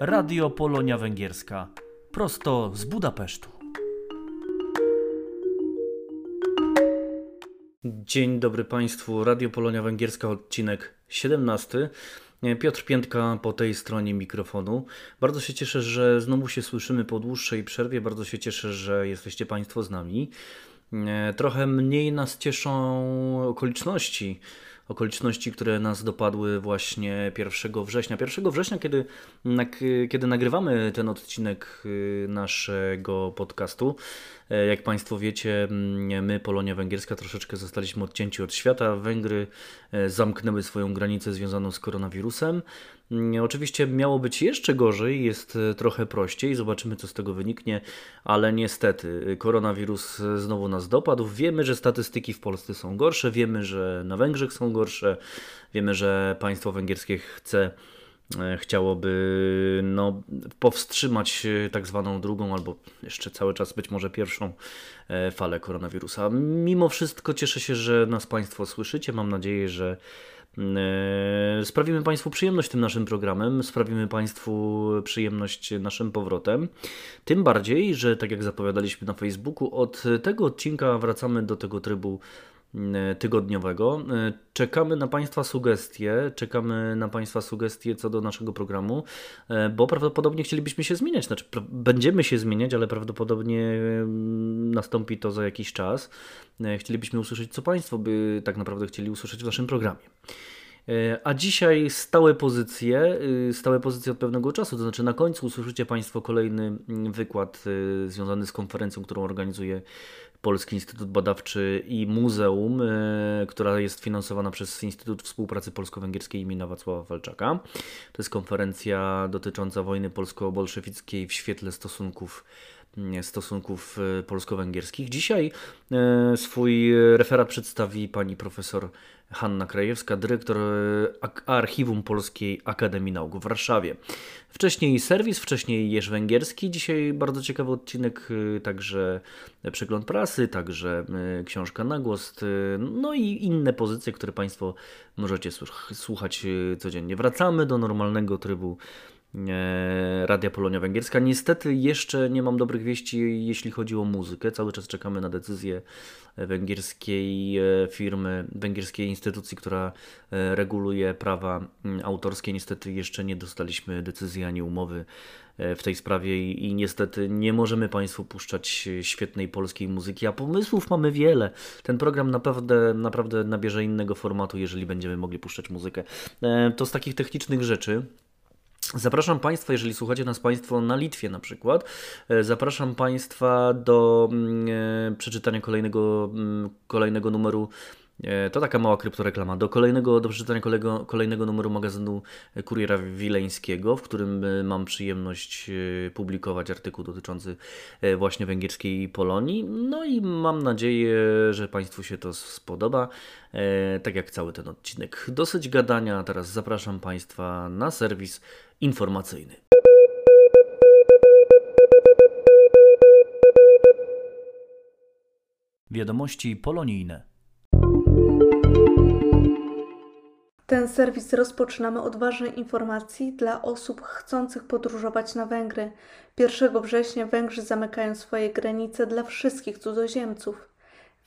Radio Polonia Węgierska. Prosto z Budapesztu. Dzień dobry Państwu. Radio Polonia Węgierska, odcinek 17. Piotr Piętka po tej stronie mikrofonu. Bardzo się cieszę, że znowu się słyszymy po dłuższej przerwie. Bardzo się cieszę, że jesteście Państwo z nami. Trochę mniej nas cieszą okoliczności, okoliczności, które nas dopadły właśnie 1 września. 1 września, kiedy, kiedy nagrywamy ten odcinek y, naszego podcastu, e, jak Państwo wiecie, mm, my, Polonia Węgierska, troszeczkę zostaliśmy odcięci od świata. Węgry e, zamknęły swoją granicę związaną z koronawirusem. Mm, oczywiście miało być jeszcze gorzej, jest e, trochę prościej, zobaczymy co z tego wyniknie, ale niestety koronawirus znowu nas dopadł. Wiemy, że statystyki w Polsce są gorsze, wiemy, że na Węgrzech są gorsze, wiemy, że państwo węgierskie chce e, chciałoby no, powstrzymać e, tak zwaną drugą albo jeszcze cały czas być może pierwszą falę koronawirusa. Mimo wszystko cieszę się, że nas Państwo słyszycie. Mam nadzieję, że E, sprawimy Państwu przyjemność tym naszym programem, sprawimy Państwu przyjemność naszym powrotem. Tym bardziej, że tak jak zapowiadaliśmy na Facebooku, od tego odcinka wracamy do tego trybu e, tygodniowego. E, czekamy na Państwa sugestie, czekamy na Państwa sugestie co do naszego programu, bo prawdopodobnie chcielibyśmy się zmieniać. Znaczy, będziemy się zmieniać, ale prawdopodobnie nastąpi to za jakiś czas. Chcielibyśmy usłyszeć, co Państwo by tak naprawdę chcieli usłyszeć w naszym programie. E, a dzisiaj stałe pozycje, y, stałe pozycje od pewnego czasu, to znaczy na końcu usłyszycie Państwo kolejny mm, wykład y, związany z konferencją, którą organizuje Polski Instytut Badawczy i Muzeum, y, która jest finansowana przez Instytut Współpracy Polsko-Węgierskiej imienia Wacława Walczaka. To jest konferencja dotycząca wojny polsko-bolszewickiej w świetle stosunków stosunków polsko-węgierskich. Dzisiaj swój referat przedstawi pani profesor Hanna Krajewska, dyrektor e, Archiwum Polskiej Akademii Nauk w Warszawie. Wcześniej serwis, wcześniej Jerz Węgierski. Dzisiaj bardzo ciekawy odcinek, e, także przegląd prasy, także e, książka na głos, no i inne pozycje, które Państwo możecie słuchać codziennie. Wracamy do normalnego trybu E, Radia Polonia Węgierska. Niestety jeszcze nie mam dobrych wieści, jeśli chodzi o muzykę. Cały czas czekamy na decyzję węgierskiej e, firmy, węgierskiej instytucji, która e, reguluje prawa autorskie. Niestety jeszcze nie dostaliśmy decyzji ani umowy w tej sprawie i niestety nie możemy Państwu puszczać świetnej polskiej muzyki, a pomysłów mamy wiele. Ten program naprawdę, naprawdę nabierze innego formatu, jeżeli będziemy mogli puszczać muzykę. To z takich technicznych rzeczy. Zapraszam Państwa, jeżeli słuchacie nas Państwo na Litwie na przykład, e, zapraszam Państwa do mm, e, przeczytania kolejnego, mm, kolejnego numeru to taka mała kryptoreklama. Do kolejnego, do przeczytania kolejnego, kolejnego numeru magazynu Kuriera Wileńskiego, w którym e, mam przyjemność e, publikować artykuł dotyczący właśnie węgierskiej Polonii. No i mam nadzieję, że Państwu się to spodoba, tak jak cały ten odcinek. Dosyć gadania, teraz zapraszam Państwa na serwis informacyjny. Wiadomości polonijne. Ten serwis rozpoczynamy od ważnej informacji dla osób chcących podróżować na Węgry. 1 września Węgrzy zamykają swoje granice dla wszystkich cudzoziemców.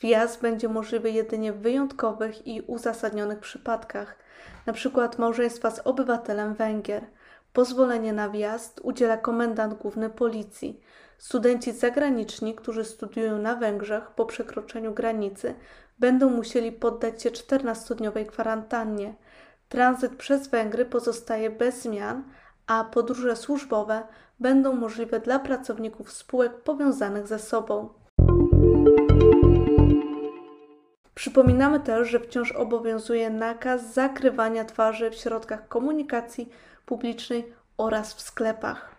Wjazd będzie możliwy jedynie w wyjątkowych i uzasadnionych przypadkach, np. małżeństwa z obywatelem Węgier. Pozwolenie na wjazd udziela komendant główny policji. Studenci zagraniczni, którzy studiują na Węgrzech po przekroczeniu granicy, będą musieli poddać się 14-dniowej kwarantannie. Tranzyt przez Węgry pozostaje bez zmian, a podróże służbowe będą możliwe dla pracowników spółek powiązanych ze sobą. Przypominamy też, że wciąż obowiązuje nakaz zakrywania twarzy w środkach komunikacji publicznej oraz w sklepach.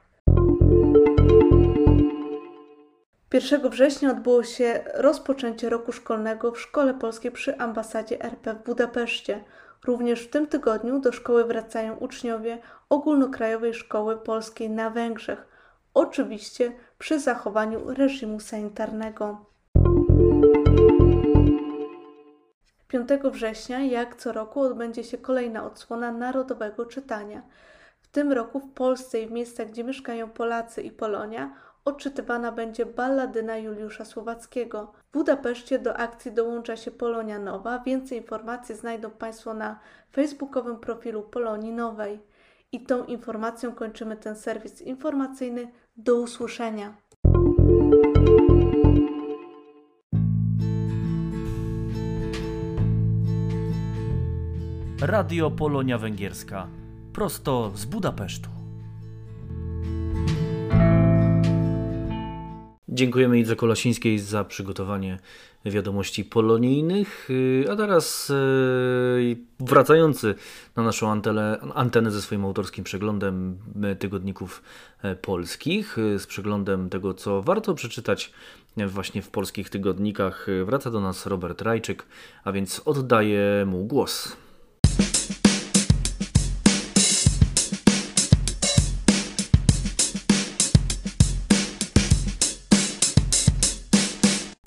1 września odbyło się rozpoczęcie roku szkolnego w Szkole Polskiej przy Ambasadzie RP w Budapeszcie. Również w tym tygodniu do szkoły wracają uczniowie Ogólnokrajowej Szkoły Polskiej na Węgrzech, oczywiście przy zachowaniu reżimu sanitarnego. 5 września, jak co roku, odbędzie się kolejna odsłona narodowego czytania. tym roku w Polsce i w miejscach, gdzie mieszkają Polacy i Polonia, odczytywana będzie balladyna Juliusza Słowackiego. W Budapeszcie do akcji dołącza się Polonia Nowa. Więcej informacji znajdą Państwo na facebookowym profilu Polonii Nowej. I tą informacją kończymy ten serwis informacyjny. Do usłyszenia. Radio Polonia Węgierska, prosto z Budapesztu. Dziękujemy Idze Kolasińskiej za przygotowanie wiadomości polonijnych. A teraz e, wracający na naszą antenę, antenę ze swoim autorskim przeglądem tygodników e, polskich, z przeglądem tego, co warto przeczytać właśnie w polskich tygodnikach, wraca do nas Robert Rajczyk, a więc oddaję mu głos.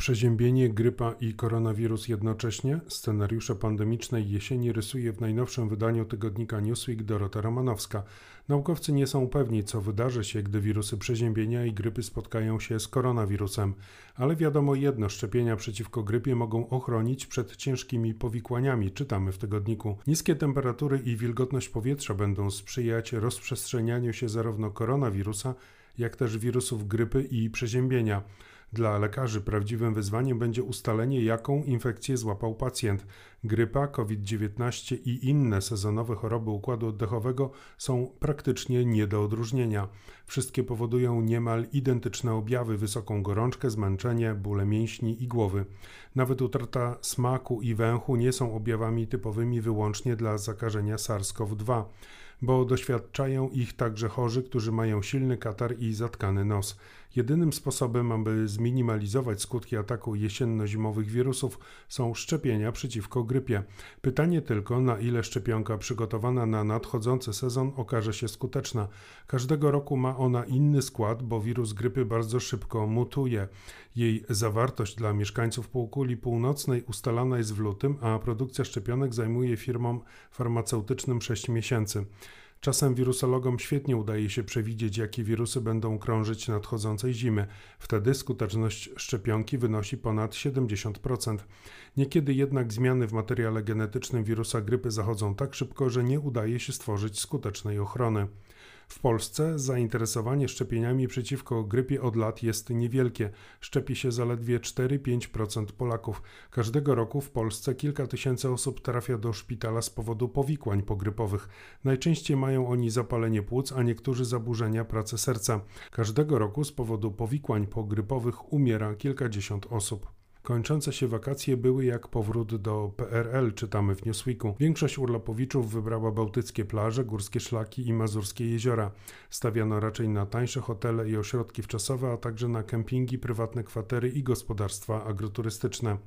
Przeziębienie, grypa i koronawirus jednocześnie? Scenariusze pandemicznej jesieni rysuje w najnowszym wydaniu tygodnika Newsweek Dorota Romanowska. Naukowcy nie są pewni, co wydarzy się, gdy wirusy przeziębienia i grypy spotkają się z koronawirusem. Ale wiadomo jedno, szczepienia przeciwko grypie mogą ochronić przed ciężkimi powikłaniami, czytamy w tygodniku. Niskie temperatury i wilgotność powietrza będą sprzyjać rozprzestrzenianiu się zarówno koronawirusa, jak też wirusów grypy i przeziębienia. Dla lekarzy prawdziwym wyzwaniem będzie ustalenie, jaką infekcję złapał pacjent. Grypa, COVID-19 i inne sezonowe choroby układu oddechowego są praktycznie nie do odróżnienia. Wszystkie powodują niemal identyczne objawy: wysoką gorączkę, zmęczenie, bóle mięśni i głowy. Nawet utrata smaku i węchu nie są objawami typowymi wyłącznie dla zakażenia SARS-CoV-2 bo doświadczają ich także chorzy, którzy mają silny katar i zatkany nos. Jedynym sposobem, aby zminimalizować skutki ataku jesienno-zimowych wirusów są szczepienia przeciwko grypie. Pytanie tylko, na ile szczepionka przygotowana na nadchodzący sezon okaże się skuteczna. Każdego roku ma ona inny skład, bo wirus grypy bardzo szybko mutuje. Jej zawartość dla mieszkańców półkuli północnej ustalana jest w lutym, a produkcja szczepionek zajmuje firmom farmaceutycznym 6 miesięcy. Czasem wirusologom świetnie udaje się przewidzieć, jakie wirusy będą krążyć nadchodzącej zimy. Wtedy skuteczność szczepionki wynosi ponad 70%. Niekiedy jednak zmiany w materiale genetycznym wirusa grypy zachodzą tak szybko, że nie udaje się stworzyć skutecznej ochrony. W Polsce zainteresowanie szczepieniami przeciwko grypie od lat jest niewielkie. Szczepi się zaledwie 4-5% Polaków. Każdego roku w Polsce kilka tysięcy osób trafia do szpitala z powodu powikłań pogrypowych. Najczęściej mają oni zapalenie płuc, a niektórzy zaburzenia pracy serca. Każdego roku z powodu powikłań pogrypowych umiera kilkadziesiąt osób. Kończące się wakacje były jak powrót do PRL, czytamy w Newsweeku. Większość urlopowiczów wybrała bałtyckie plaże, górskie szlaki i mazurskie jeziora. Stawiano raczej na tańsze hotele i ośrodki wczasowe, a także na kempingi, prywatne kwatery i gospodarstwa agroturystyczne.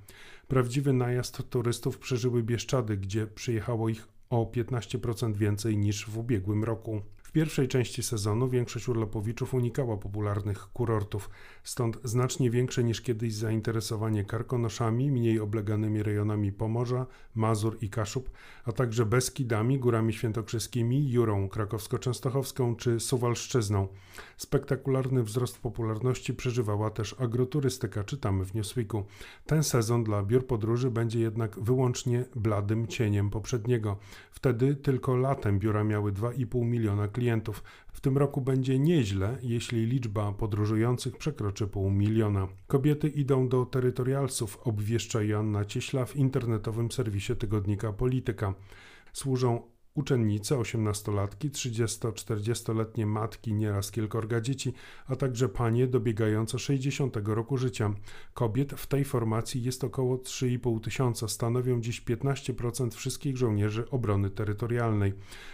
Prawdziwy najazd turystów przeżyły Bieszczady, gdzie przyjechało ich o 15% więcej niż w ubiegłym roku pierwszej części sezonu większość urlopowiczów unikała popularnych kurortów, stąd znacznie większe niż kiedyś zainteresowanie karkonoszami, mniej obleganymi rejonami Pomorza, Mazur i Kaszub, a także Beskidami, Górami Świętokrzyskimi, Jurą Krakowsko-Częstochowską czy Suwalszczyzną. Spektakularny wzrost popularności przeżywała też agroturystyka, czytamy w Newsweeku. Ten sezon dla biur podróży będzie jednak wyłącznie bladym cieniem poprzedniego. Wtedy tylko latem biura miały 2,5 miliona klientów klientów. W tym roku będzie nieźle, jeśli liczba podróżujących przekroczy pół miliona. Kobiety idą do terytorialsów, obwieszcza Joanna Cieśla w internetowym serwisie tygodnika Polityka. Służą Uczennice, osiemnastolatki, 30-40-letnie matki, nieraz kilkorga dzieci, a także panie dobiegające 60 roku życia. Kobiet w tej formacji jest około 3,5 tysiąca, stanowią dziś 15% wszystkich żołnierzy obrony terytorialnej.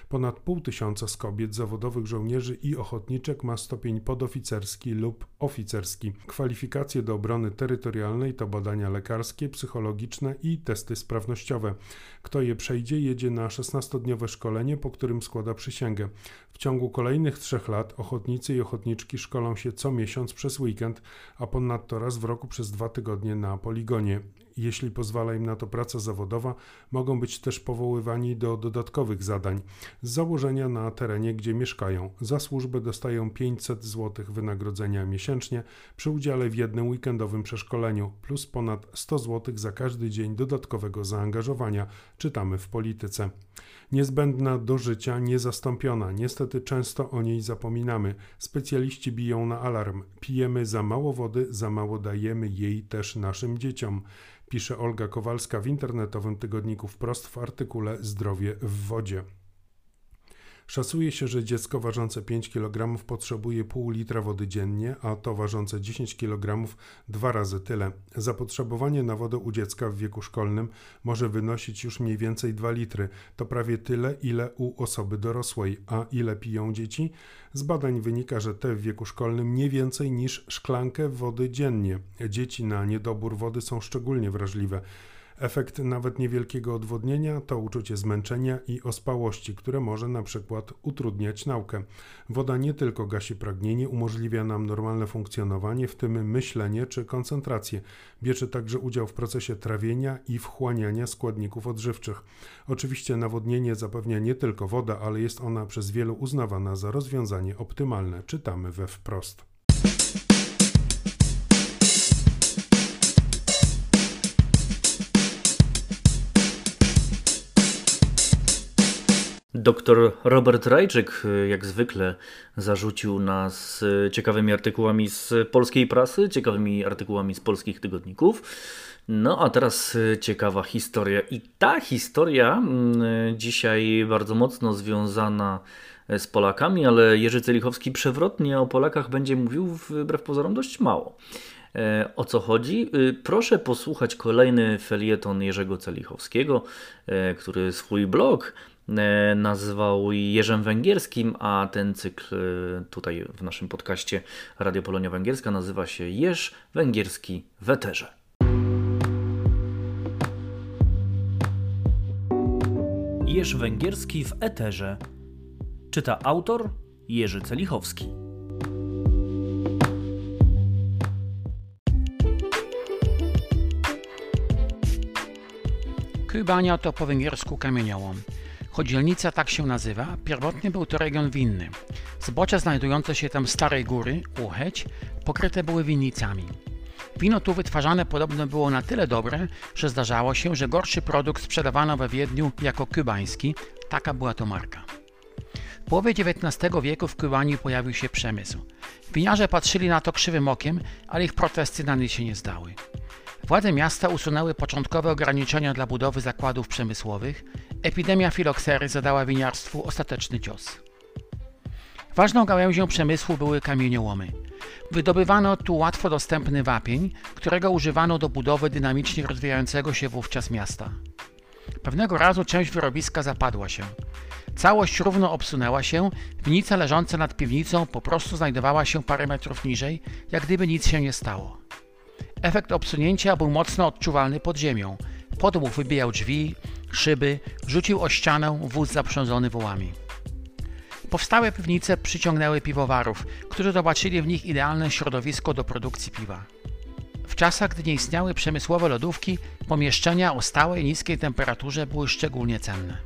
Ponad pół tysiąca z kobiet zawodowych żołnierzy i ochotniczek ma stopień podoficerski lub oficerski. Kwalifikacje do obrony terytorialnej to badania lekarskie, psychologiczne i testy sprawnościowe. Kto je przejdzie, jedzie na 16-dniowe szkolenie, po którym składa przysięgę. W ciągu kolejnych trzech lat ochotnicy i ochotniczki szkolą się co miesiąc przez weekend, a ponadto raz w roku przez dwa tygodnie na poligonie. Jeśli pozwala im na to praca zawodowa, mogą być też powoływani do dodatkowych zadań z założenia na terenie, gdzie mieszkają. Za służbę dostają 500 zł wynagrodzenia miesięcznie przy udziale w jednym weekendowym przeszkoleniu plus ponad 100 zł za każdy dzień dodatkowego zaangażowania, czytamy w polityce. Niezbędna do życia, niezastąpiona. Niestety często o niej zapominamy. Specjaliści biją na alarm. Pijemy za mało wody, za mało dajemy jej też naszym dzieciom. Pisze Olga Kowalska w internetowym tygodniku wprost w artykule Zdrowie w wodzie. Szacuje się, że dziecko ważące 5 kg potrzebuje pół litra wody dziennie, a to ważące 10 kg dwa razy tyle. Zapotrzebowanie na wodę u dziecka w wieku szkolnym może wynosić już mniej więcej 2 litry. To prawie tyle, ile u osoby dorosłej. A ile piją dzieci? Z badań wynika, że te w wieku szkolnym nie więcej niż szklankę wody dziennie. Dzieci na niedobór wody są szczególnie wrażliwe. Efekt nawet niewielkiego odwodnienia to uczucie zmęczenia i ospałości, które może na przykład utrudniać naukę. Woda nie tylko gasi pragnienie, umożliwia nam normalne funkcjonowanie, w tym myślenie czy koncentrację. Bierze także udział w procesie trawienia i wchłaniania składników odżywczych. Oczywiście nawodnienie zapewnia nie tylko woda, ale jest ona przez wielu uznawana za rozwiązanie optymalne. Czytamy we wprost. Doktor Robert Rajczyk, jak zwykle, zarzucił nas ciekawymi artykułami z polskiej prasy, ciekawymi artykułami z polskich tygodników. No a teraz ciekawa historia. I ta historia mm, dzisiaj bardzo mocno związana z Polakami, ale Jerzy Celichowski przewrotnie o Polakach będzie mówił wbrew pozorom dość mało. E, o co chodzi? Proszę posłuchać kolejny felieton Jerzego Celichowskiego, e, który swój blog nazwał Jerzem Węgierskim, a ten cykl e, tutaj w naszym podcaście Radio Polonia Węgierska nazywa się Jerz Węgierski w Eterze. Jerz Węgierski w Eterze. Czyta autor Jerzy Celichowski. Kybania to po węgiersku kamieniołom. Choć dzielnica tak się nazywa, pierwotnie był to region winny. Zbocze znajdujące się tam starej góry, Ucheć, pokryte były winnicami. Wino tu wytwarzane podobno było na tyle dobre, że zdarzało się, że gorszy produkt sprzedawano we Wiedniu jako kubański, taka była to marka. W połowie XIX wieku w Kubanii pojawił się przemysł. Winiarze patrzyli na to krzywym okiem, ale ich protesty na nic się nie zdały. Władze miasta usunęły początkowe ograniczenia dla budowy zakładów przemysłowych. Epidemia filoksery zadała winiarstwu ostateczny cios. Ważną gałęzią przemysłu były kamieniołomy. Wydobywano tu łatwo dostępny wapień, którego używano do budowy dynamicznie rozwijającego się wówczas miasta. Pewnego razu część wyrobiska zapadła się. Całość równo obsunęła się, winnica leżąca nad piwnicą po prostu znajdowała się parę metrów niżej, jak gdyby nic się nie stało. Efekt obsunięcia był mocno odczuwalny pod ziemią. Podmuch wybijał drzwi, szyby, rzucił o ścianę wóz zaprzężony wołami. Powstałe piwnice przyciągnęły piwowarów, którzy zobaczyli w nich idealne środowisko do produkcji piwa. W czasach, gdy nie istniały przemysłowe lodówki, pomieszczenia o stałej niskiej temperaturze były szczególnie cenne.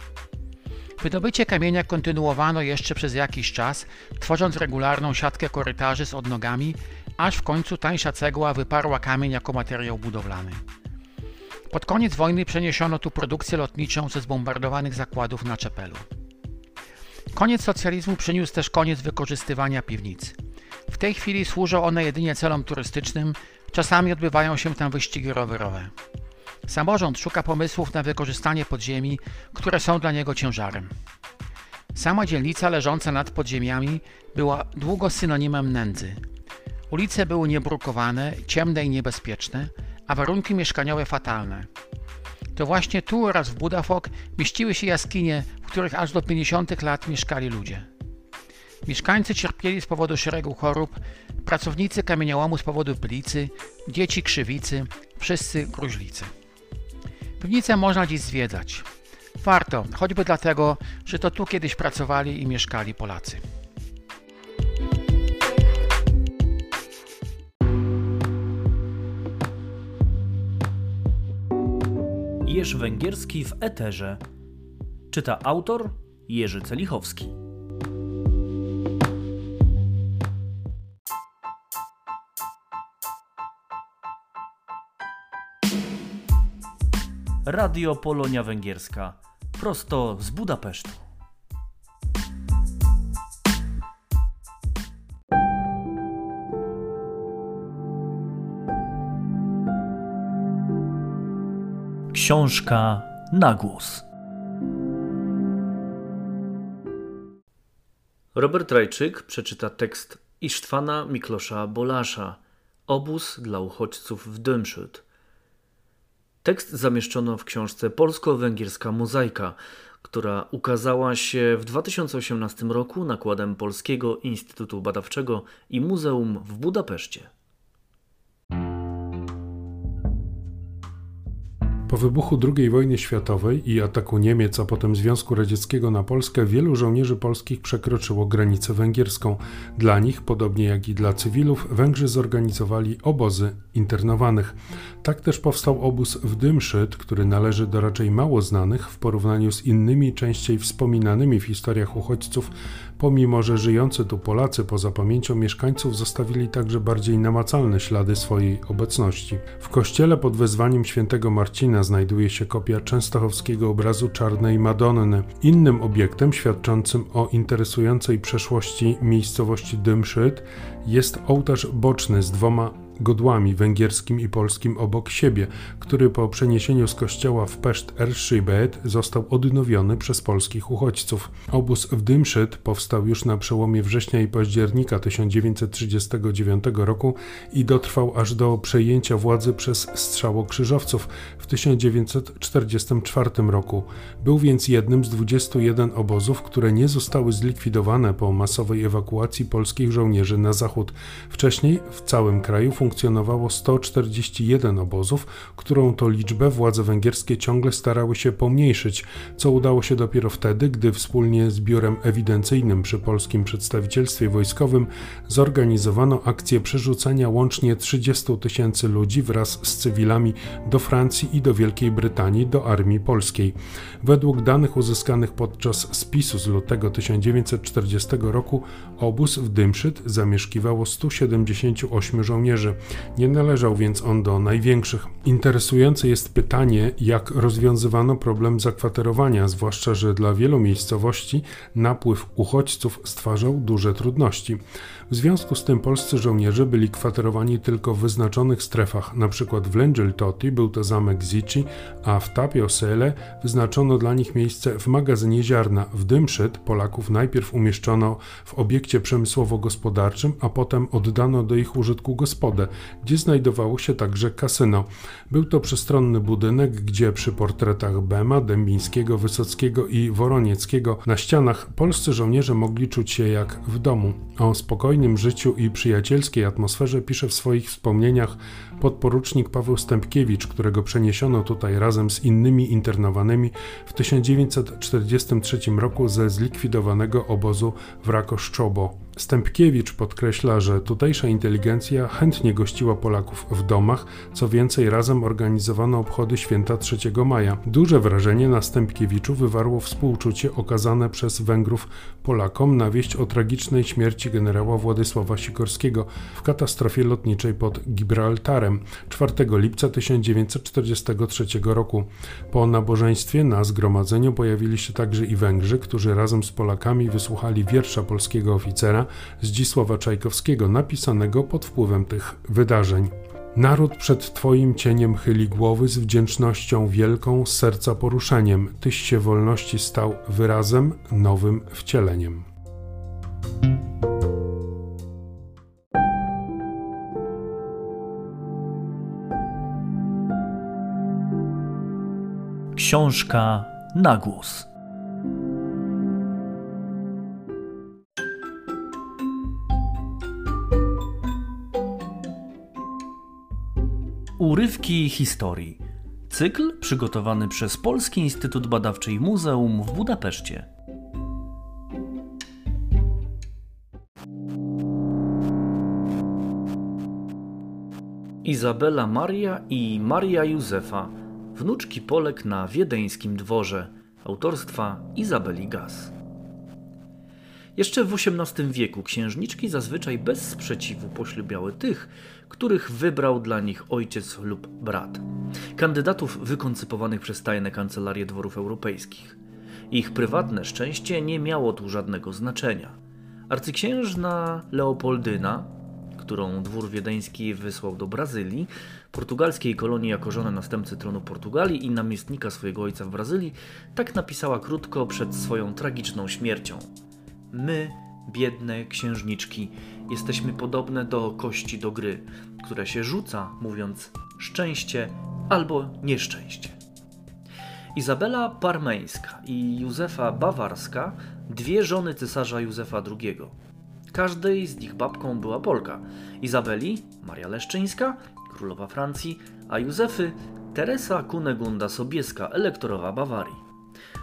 Wydobycie kamienia kontynuowano jeszcze przez jakiś czas, tworząc regularną siatkę korytarzy z odnogami, aż w końcu tańsza cegła wyparła kamień jako materiał budowlany. Pod koniec wojny przeniesiono tu produkcję lotniczą ze zbombardowanych zakładów na Czepelu. Koniec socjalizmu przyniósł też koniec wykorzystywania piwnic. W tej chwili służą one jedynie celom turystycznym, czasami odbywają się tam wyścigi rowerowe. Samorząd szuka pomysłów na wykorzystanie podziemi, które są dla niego ciężarem. Sama dzielnica leżąca nad podziemiami była długo synonimem nędzy. Ulice były niebrukowane, ciemne i niebezpieczne, a warunki mieszkaniowe fatalne. To właśnie tu oraz w Budafok mieściły się jaskinie, w których aż do 50 lat mieszkali ludzie. Mieszkańcy cierpieli z powodu szeregu chorób, pracownicy kamieniołomu z powodu bylicy, dzieci krzywicy, wszyscy gruźlicy. Piwnicę można dziś zwiedzać. Warto, choćby dlatego, że to tu kiedyś pracowali i mieszkali Polacy. Wiersz węgierski w eterze. Czyta autor Jerzy Celichowski. Radio Polonia Węgierska. Prosto z Budapesztu. Książka na głos. Robert Rajczyk przeczyta tekst Isztwana Miklosza Bolasza Obóz dla uchodźców w Dymszyd. Tekst zamieszczono w książce Polsko-Węgierska Mozaika, która ukazała się w 2018 roku nakładem Polskiego Instytutu Badawczego i Muzeum w Budapeszcie. Po wybuchu II wojny światowej i ataku Niemiec, a potem Związku Radzieckiego na Polskę, wielu żołnierzy polskich przekroczyło granicę węgierską. Dla nich, podobnie jak i dla cywilów, Węgrzy zorganizowali obozy internowanych. Tak też powstał obóz w Dymszyt, który należy do raczej mało znanych w porównaniu z innymi, częściej wspominanymi w historiach uchodźców, pomimo że żyjący tu Polacy poza pamięcią mieszkańców zostawili także bardziej namacalne ślady swojej obecności. W kościele pod wezwaniem świętego Marcina znajduje się kopia częstochowskiego obrazu Czarnej Madonny. Innym obiektem świadczącym o interesującej przeszłości miejscowości Dymszyt jest ołtarz boczny z dwoma godłami węgierskim i polskim obok siebie, który po przeniesieniu z kościoła w Peszt Erszybet został odnowiony przez polskich uchodźców. Obóz w Dymszyt powstał już na przełomie września i października 1939 roku i dotrwał aż do przejęcia władzy przez strzałokrzyżowców w 1944 roku. Był więc jednym z 21 obozów, które nie zostały zlikwidowane po masowej ewakuacji polskich żołnierzy na zachód. Wcześniej w całym kraju funkcjonowało 141 obozów, którą to liczbę władze węgierskie ciągle starały się pomniejszyć, co udało się dopiero wtedy, gdy wspólnie z biurem ewidencyjnym przy polskim przedstawicielstwie wojskowym zorganizowano akcję przerzucenia łącznie 30 tysięcy ludzi wraz z cywilami do Francji i do Wielkiej Brytanii do armii polskiej. Według danych uzyskanych podczas spisu z lutego 1940 roku obóz w Dymszyt zamieszkiwało 178 żołnierzy. Nie należał więc on do największych. Interesujące jest pytanie, jak rozwiązywano problem zakwaterowania, zwłaszcza, że dla wielu miejscowości napływ uchodźców stwarzał duże trudności. W związku z tym polscy żołnierze byli kwaterowani tylko w wyznaczonych strefach, np. w Lengeltoti był to zamek Zici, a w Tapiosele wyznaczono dla nich miejsce w magazynie ziarna. W Dymszyt Polaków najpierw umieszczono w obiekcie przemysłowo-gospodarczym, a potem oddano do ich użytku gospodę, gdzie znajdowało się także kasyno. Był to przestronny budynek, gdzie przy portretach Bema, Dębińskiego, Wysockiego i Woronieckiego na ścianach polscy żołnierze mogli czuć się jak w domu. O spokojnym życiu i przyjacielskiej atmosferze pisze w swoich wspomnieniach podporucznik Paweł Stępkiewicz, którego przeniesiono tutaj razem z innymi internowanymi w 1943 roku ze zlikwidowanego obozu w Rakoszczobo. Stępkiewicz podkreśla, że tutejsza inteligencja chętnie gościła Polaków w domach, co więcej razem organizowano obchody święta 3 maja. Duże wrażenie na Stępkiewiczu wywarło współczucie okazane przez Węgrów Polakom na wieść o tragicznej śmierci generała Władysława Sikorskiego w katastrofie lotniczej pod Gibraltarem 4 lipca 1943 roku. Po nabożeństwie na zgromadzeniu pojawili się także i Węgrzy, którzy razem z Polakami wysłuchali wiersza polskiego oficera Zdzisława Czajkowskiego, napisanego pod wpływem tych wydarzeń. Naród przed Twoim cieniem chyli głowy z wdzięcznością wielką, z serca poruszeniem. Tyś się wolności stał wyrazem, nowym wcieleniem. Książka na głos. Urywki historii. Cykl przygotowany przez Polski Instytut Badawczy i Muzeum w Budapeszcie. Izabela Maria i Maria Józefa Wnuczki Polek na wiedeńskim dworze autorstwa Izabeli Gaz. Jeszcze w XVIII wieku księżniczki zazwyczaj bez sprzeciwu poślubiały tych, których wybrał dla nich ojciec lub brat. Kandydatów wykoncypowanych przez tajne kancelarie dworów europejskich. Ich prywatne szczęście nie miało tu żadnego znaczenia. Arcyksiężna Leopoldyna, którą dwór wiedeński wysłał do Brazylii, portugalskiej kolonii jako żonę następcy tronu Portugalii i namiestnika swojego ojca w Brazylii, tak napisała krótko przed swoją tragiczną śmiercią. My, biedne księżniczki, jesteśmy podobne do kości do gry, które się rzuca, mówiąc szczęście albo nieszczęście. Izabela Parmeńska i Józefa Bawarska, dwie żony cesarza Józefa II. Każdej z nich babką była Polka. Izabeli, Maria Leszczyńska, królowa Francji, a Józefy Teresa Kunegunda Sobieska, elektorowa Bawarii.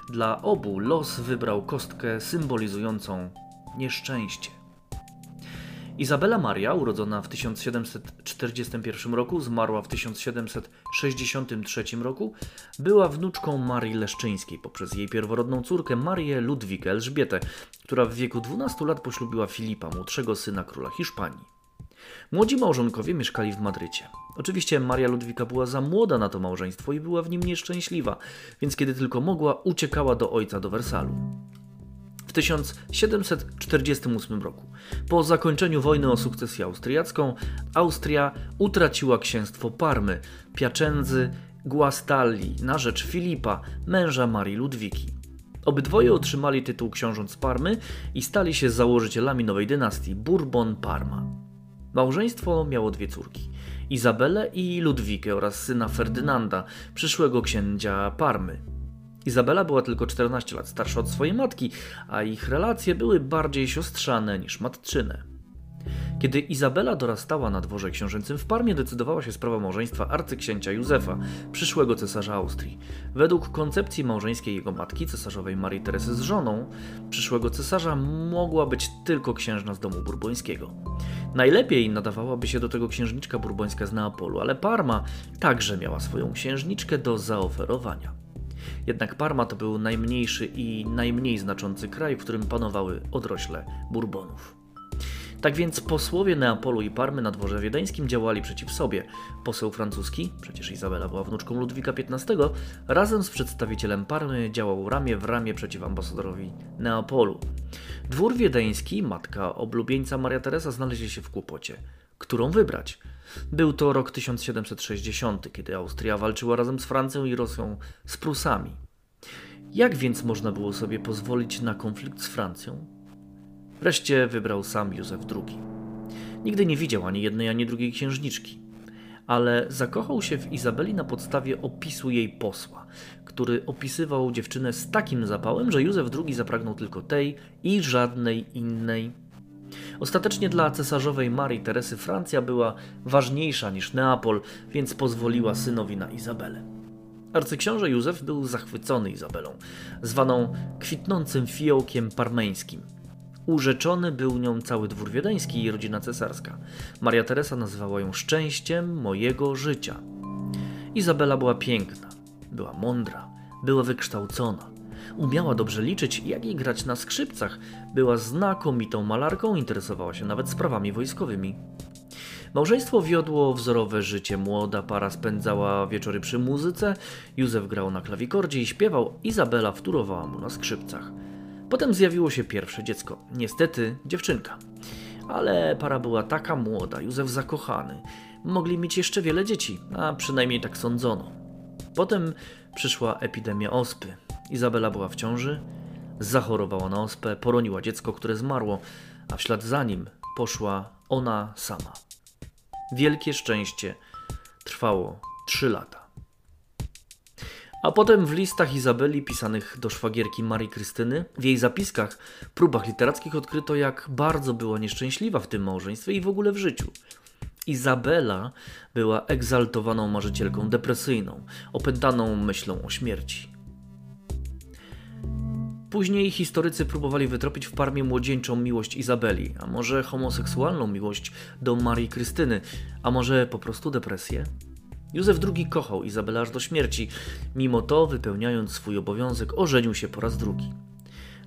Dla obu los wybrał kostkę symbolizującą nieszczęście. Izabela Maria, urodzona w 1741 roku, zmarła w 1763 roku, była wnuczką Marii Leszczyńskiej poprzez jej pierworodną córkę Marię Ludwigę Elżbietę, która w wieku 12 lat poślubiła Filipa, młodszego syna króla Hiszpanii. Młodzi małżonkowie mieszkali w Madrycie. Oczywiście Maria Ludwika była za młoda na to małżeństwo i była w nim nieszczęśliwa, więc kiedy tylko mogła, uciekała do ojca do Wersalu. W 1748 roku, po zakończeniu wojny o sukcesję austriacką, Austria utraciła księstwo Parmy, Piacenzy, Guastalli na rzecz Filipa, męża Marii Ludwiki. Obydwoje otrzymali tytuł książąt Parmy i stali się założycielami nowej dynastii Bourbon-Parma. Małżeństwo miało dwie córki: Izabelę i Ludwikę oraz syna Ferdynanda, przyszłego księcia Parmy. Izabela była tylko 14 lat starsza od swojej matki, a ich relacje były bardziej siostrzane niż matczyne. Kiedy Izabela dorastała na dworze książęcym w Parmie, decydowała się sprawa małżeństwa arcyksięcia Józefa, przyszłego cesarza Austrii. Według koncepcji małżeńskiej jego matki, cesarzowej Marii Teresy z żoną, przyszłego cesarza mogła być tylko księżna z domu burbońskiego. Najlepiej nadawałaby się do tego księżniczka burbońska z Neapolu, ale Parma także miała swoją księżniczkę do zaoferowania. Jednak Parma to był najmniejszy i najmniej znaczący kraj, w którym panowały odrośle Burbonów. Tak więc posłowie Neapolu i Parmy na dworze wiedeńskim działali przeciw sobie. Poseł francuski, przecież Izabela była wnuczką Ludwika XV, razem z przedstawicielem Parmy działał ramię w ramię przeciw ambasadorowi Neapolu. Dwór wiedeński, matka oblubieńca Maria Teresa znaleźli się w kłopocie. Którą wybrać? Był to rok 1760, kiedy Austria walczyła razem z Francją i Rosją z Prusami. Jak więc można było sobie pozwolić na konflikt z Francją? Wreszcie wybrał sam Józef II. Nigdy nie widział ani jednej, ani drugiej księżniczki, ale zakochał się w Izabeli na podstawie opisu jej posła, który opisywał dziewczynę z takim zapałem, że Józef II zapragnął tylko tej i żadnej innej. Ostatecznie dla cesarzowej Marii Teresy Francja była ważniejsza niż Neapol, więc pozwoliła synowi na Izabelę. Arcyksiąże Józef był zachwycony Izabelą, zwaną kwitnącym fiołkiem parmeńskim. Urzeczony był nią cały dwór wiedeński i rodzina cesarska. Maria Teresa nazywała ją szczęściem mojego życia. Izabela była piękna, była mądra, była wykształcona. Umiała dobrze liczyć, jak i grać na skrzypcach. Była znakomitą malarką, interesowała się nawet sprawami wojskowymi. Małżeństwo wiodło wzorowe życie. Młoda para spędzała wieczory przy muzyce. Józef grał na klawikordzie i śpiewał. Izabela wtórowała mu na skrzypcach. Potem zjawiło się pierwsze dziecko. Niestety dziewczynka. Ale para była taka młoda, Józef zakochany. Mogli mieć jeszcze wiele dzieci, a przynajmniej tak sądzono. Potem przyszła epidemia ospy. Izabela była w ciąży, zachorowała na ospę, poroniła dziecko, które zmarło, a w ślad za nim poszła ona sama. Wielkie szczęście trwało trzy lata. A potem w listach Izabeli pisanych do szwagierki Marii Krystyny, w jej zapiskach, próbach literackich odkryto, jak bardzo była nieszczęśliwa w tym małżeństwie i w ogóle w życiu. Izabela była egzaltowaną marzycielką depresyjną, opętaną myślą o śmierci. Później historycy próbowali wytropić w Parmie młodzieńczą miłość Izabeli, a może homoseksualną miłość do Marii Krystyny, a może po prostu depresję? Józef II kochał Izabelę aż do śmierci, mimo to, wypełniając swój obowiązek, ożenił się po raz drugi.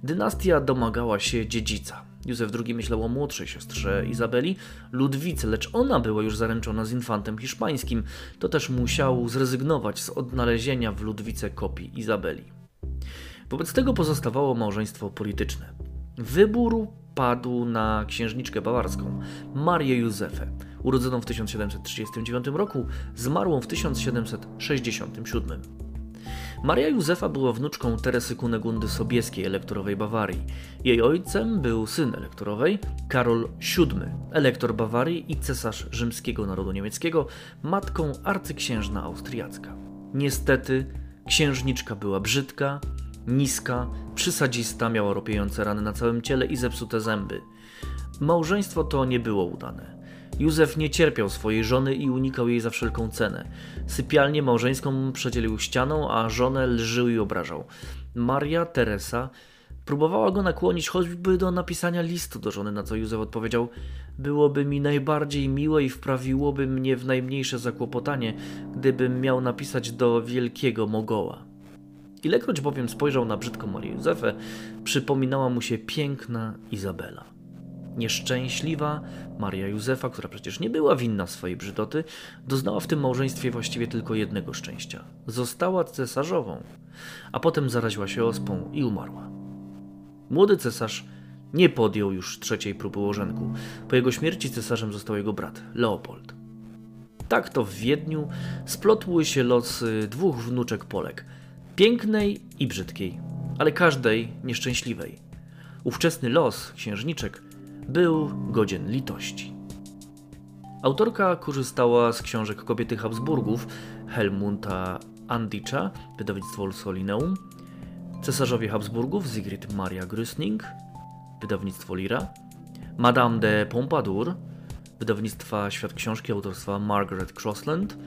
Dynastia domagała się dziedzica. Józef II myślał o młodszej siostrze Izabeli, Ludwice, lecz ona była już zaręczona z infantem hiszpańskim, to też musiał zrezygnować z odnalezienia w Ludwice kopii Izabeli. Wobec tego pozostawało małżeństwo polityczne. Wybór padł na księżniczkę bawarską, Marię Józefę, urodzoną w 1739 roku, zmarłą w 1767. Maria Józefa była wnuczką Teresy Kunegundy Sobieskiej, elektorowej Bawarii. Jej ojcem był syn elektorowej, Karol VII, elektor Bawarii i cesarz rzymskiego narodu niemieckiego, matką arcyksiężna austriacka. Niestety, księżniczka była brzydka, niska, przysadzista, miała ropiejące rany na całym ciele i zepsute zęby. Małżeństwo to nie było udane. Józef nie cierpiał swojej żony i unikał jej za wszelką cenę. Sypialnię małżeńską przedzielił ścianą, a żonę lżył i obrażał. Maria Teresa próbowała go nakłonić choćby do napisania listu do żony, na co Józef odpowiedział: Byłoby mi najbardziej miłe i wprawiłoby mnie w najmniejsze zakłopotanie, gdybym miał napisać do wielkiego Mogoła. Ilekroć bowiem spojrzał na brzydką Marię Józefę, przypominała mu się piękna Izabela. Nieszczęśliwa Maria Józefa, która przecież nie była winna swojej brzydoty, doznała w tym małżeństwie właściwie tylko jednego szczęścia. Została cesarzową, a potem zaraziła się ospą i umarła. Młody cesarz nie podjął już trzeciej próby łożenku. Po jego śmierci cesarzem został jego brat, Leopold. Tak to w Wiedniu splotły się losy dwóch wnuczek Polek, pięknej i brzydkiej, ale każdej nieszczęśliwej. Ówczesny los księżniczek był godzien litości. Autorka korzystała z książek kobiety Habsburgów Helmuta Andicza, wydawnictwo Solineum, cesarzowie Habsburgów Sigrid Maria Grüsning, wydawnictwo Lira, Madame de Pompadour, wydawnictwa Świat Książki autorstwa Margaret Crossland,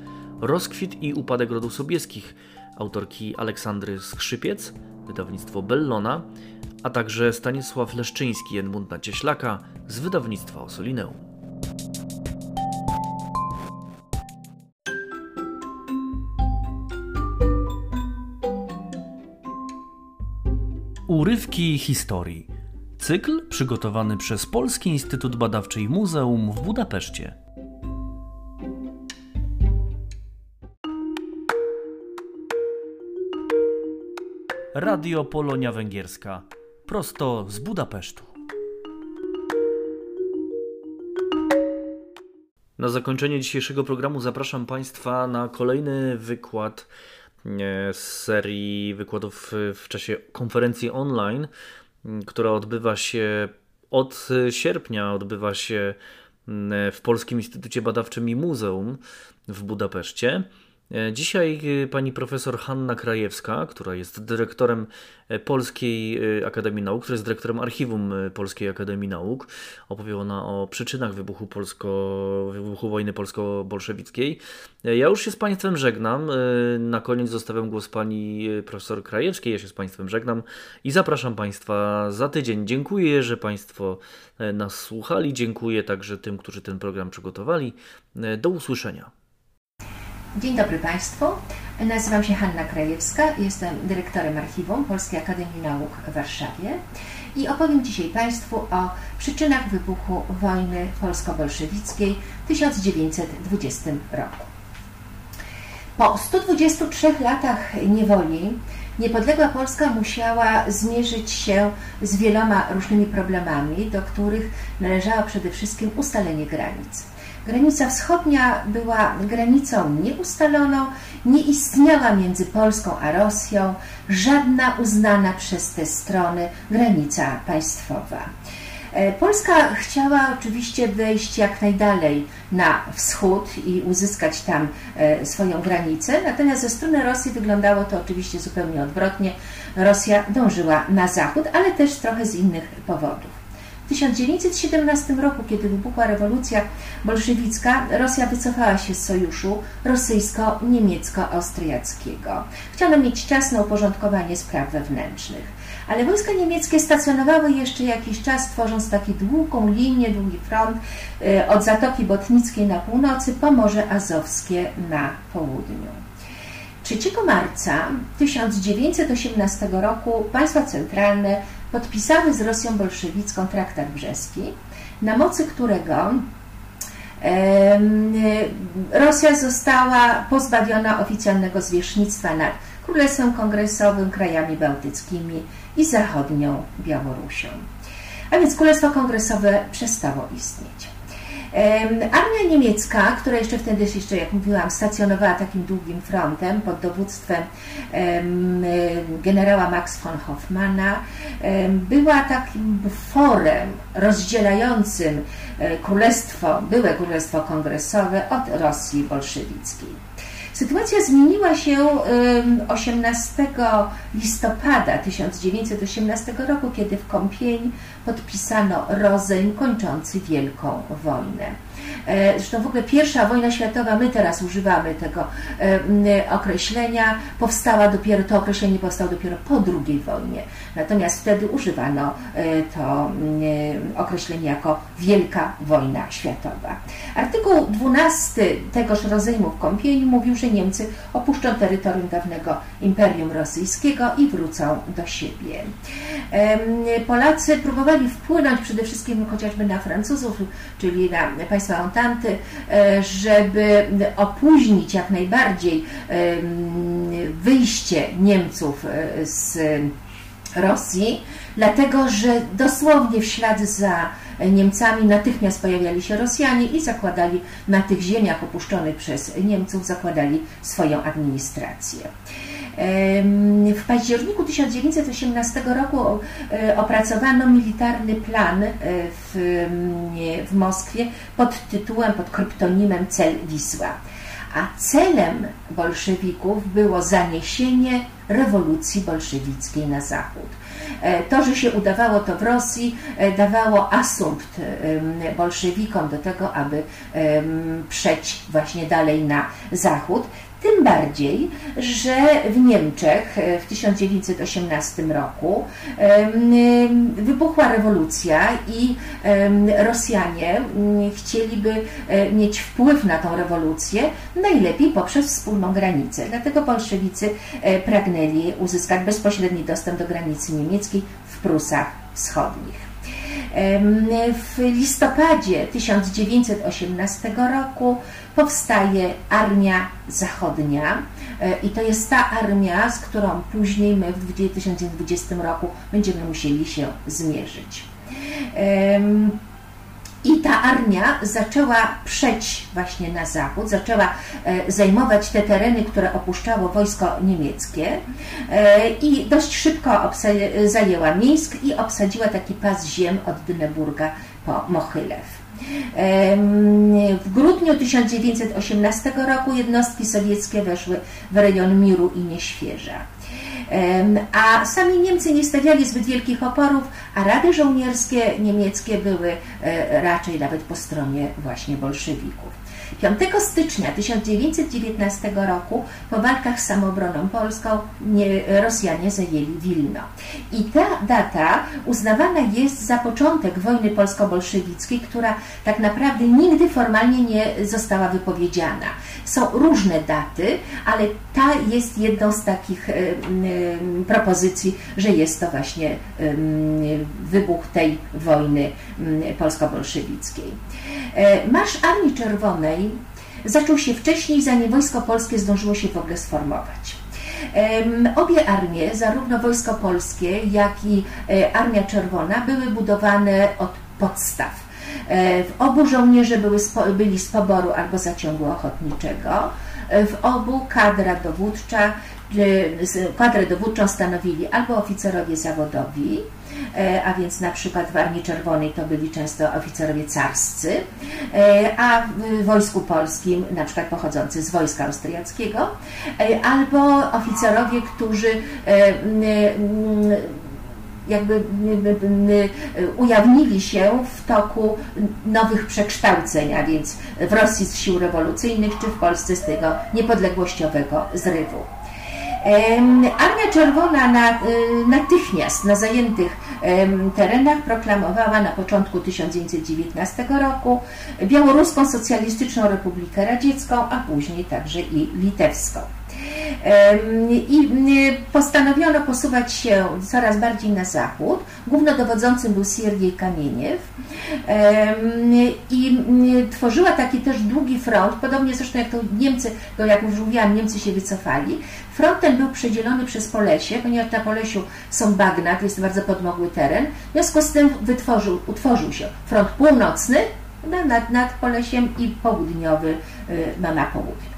Rozkwit i upadek rodów sobieskich autorki Aleksandry Skrzypiec, wydawnictwo Bellona, a także Stanisław Leszczyński Edmunda Cieślaka z wydawnictwa Osolineum. Urywki historii. Cykl przygotowany przez Polski Instytut Badawczy i Muzeum w Budapeszcie. Radio Polonia Węgierska, prosto z Budapesztu. Na zakończenie dzisiejszego programu zapraszam Państwa na kolejny wykład e, z serii wykładów w czasie konferencji online, która odbywa się od sierpnia, odbywa się w Polskim Instytucie Badawczym i Muzeum w Budapeszcie. E, dzisiaj e, pani profesor Hanna Krajewska, która jest dyrektorem e, Polskiej Akademii Nauk, która jest dyrektorem archiwum Polskiej Akademii Nauk, opowie ona o przyczynach wybuchu, polsko, wybuchu wojny polsko-bolszewickiej. Ja już się z Państwem żegnam. Na koniec zostawiam głos pani profesor Krajewskiej. Ja się z Państwem żegnam i zapraszam Państwa za tydzień. Dziękuję, że Państwo nas słuchali. Dziękuję także tym, którzy ten program przygotowali. Do usłyszenia. Dzień dobry Państwu. Nazywam się Hanna Krajewska, jestem dyrektorem archiwum Polskiej Akademii Nauk w Warszawie i opowiem dzisiaj Państwu o przyczynach wybuchu wojny polsko-bolszewickiej w 1920 roku. Po 123 latach niewoli niepodległa Polska musiała zmierzyć się z wieloma różnymi problemami, do których należało przede wszystkim ustalenie granic. Granica wschodnia była granicą nieustaloną, nie istniała między Polską a Rosją żadna uznana przez te strony granica państwowa. E, Polska chciała oczywiście wejść jak najdalej na wschód i uzyskać tam e, swoją granicę, natomiast ze strony Rosji wyglądało to oczywiście zupełnie odwrotnie. Rosja dążyła na zachód, ale też trochę z innych powodów. W 1917 roku, kiedy wybuchła rewolucja bolszewicka, Rosja wycofała się z sojuszu rosyjsko-niemiecko-austriackiego. Chciano mieć czas na uporządkowanie spraw wewnętrznych. Ale wojska niemieckie stacjonowały jeszcze jakiś czas, tworząc taką długą linię, długi front y, od Zatoki Botnickiej na północy po Morze Azowskie na południu. 3 marca 1918 roku państwa centralne podpisały z Rosją bolszewicką traktat brzeski, na mocy którego Rosja została pozbawiona oficjalnego zwierzchnictwa nad Królestwem Kongresowym, krajami bałtyckimi i zachodnią Białorusią. A więc Królestwo Kongresowe przestało istnieć. Armia niemiecka, która jeszcze wtedy, jeszcze jak mówiłam, stacjonowała takim długim frontem pod dowództwem generała Max von Hoffmana, była takim buforem rozdzielającym e, królestwo, byłe królestwo kongresowe od Rosji bolszewickiej. Sytuacja zmieniła się 18 listopada 1918 roku, kiedy w Kąpień podpisano rozejm kończący Wielką Wojnę. E, zresztą w ogóle pierwsza wojna światowa, my teraz używamy tego e, określenia, powstała dopiero, to określenie powstało dopiero po II wojnie. Natomiast wtedy używano e, to określenie jako Wielka Wojna Światowa. Artykuł 12 tegoż rozejmu w Kąpieli mówił, że Niemcy opuszczą terytorium dawnego Imperium Rosyjskiego i wrócą do siebie. Polacy próbowali wpłynąć przede wszystkim chociażby na Francuzów, czyli na państwa Entanty, e, żeby opóźnić jak najbardziej wyjście Niemców e, z Rosji, dlatego że dosłownie w ślad za Niemcami natychmiast pojawiali się Rosjanie i zakładali na tych ziemiach opuszczonych przez Niemców, zakładali swoją administrację. W październiku 1918 roku e, opracowano militarny plan e, w, w Moskwie pod tytułem, pod kryptonimem Cel Wisła. A celem bolszewików było zaniesienie rewolucji bolszewickiej na zachód. E, to, że się udawało to w Rosji, dawało asumpt bolszewikom do tego, aby przejść właśnie dalej na zachód. Tym bardziej, że w Niemczech e, w 1918 roku wybuchła rewolucja i Rosjanie chcieliby e, mieć wpływ na tą rewolucję, najlepiej poprzez wspólną granicę. Dlatego bolszewicy e, pragnęli uzyskać bezpośredni dostęp do granicy niemieckiej w Prusach Wschodnich. W listopadzie 1918 roku powstaje Armia Zachodnia e, i to jest ta armia, z którą później my w 2020 roku będziemy musieli się zmierzyć. I ta armia zaczęła przeć właśnie na zachód, zaczęła e, zajmować te tereny, które opuszczało wojsko niemieckie e, i dość szybko zajęła Mińsk i obsadziła taki pas ziem od Dyneburga po Mochylew. W grudniu 1918 roku jednostki sowieckie weszły w rejon Miru i Nieświeża. A sami Niemcy nie stawiali zbyt wielkich oporów, a rady żołnierskie niemieckie były e, raczej nawet po stronie właśnie bolszewików. 5 stycznia 1919 roku po walkach z samobroną polską nie, Rosjanie zajęli Wilno. I ta data uznawana jest za początek wojny polsko-bolszewickiej, która tak naprawdę nigdy formalnie nie została wypowiedziana. Są różne daty, ale ta jest jedną z takich propozycji, że jest to właśnie wybuch tej wojny polsko-bolszewickiej. E, Marsz Armii Czerwonej zaczął się wcześniej, zanim Wojsko Polskie zdążyło się w ogóle sformować. Obie armie, zarówno Wojsko Polskie, jak i e, Armia Czerwona, były budowane od podstaw. E, w obu żołnierze były, byli z poboru albo zaciągu ochotniczego. W obu kadra dowódcza, kadrę dowódczą stanowili albo oficerowie zawodowi, E, a więc na przykład w Armii Czerwonej to byli często oficerowie carscy, e, a w Wojsku Polskim na przykład pochodzący z wojska austriackiego, e, albo oficerowie, którzy jakby ujawnili się w toku nowych przekształceń, a więc w Rosji z sił rewolucyjnych, czy w Polsce z tego niepodległościowego zrywu. Armia Czerwona na, y, natychmiast na zajętych terenach proklamowała na początku 1919 roku Białoruską Socjalistyczną Republikę Radziecką, a później także i litewską. I postanowiono posuwać się coraz bardziej na zachód. Głównodowodzącym był Siergiej Kamieniew i tworzyła taki też długi front, podobnie zresztą jak to Niemcy, to jak już mówiłam, Niemcy się wycofali. Front ten był przedzielony przez Polesie, ponieważ na Polesiu są bagna, to jest bardzo podmogły teren. W związku z tym wytworzył, utworzył się front północny nad, nad Polesiem i południowy no, na południu.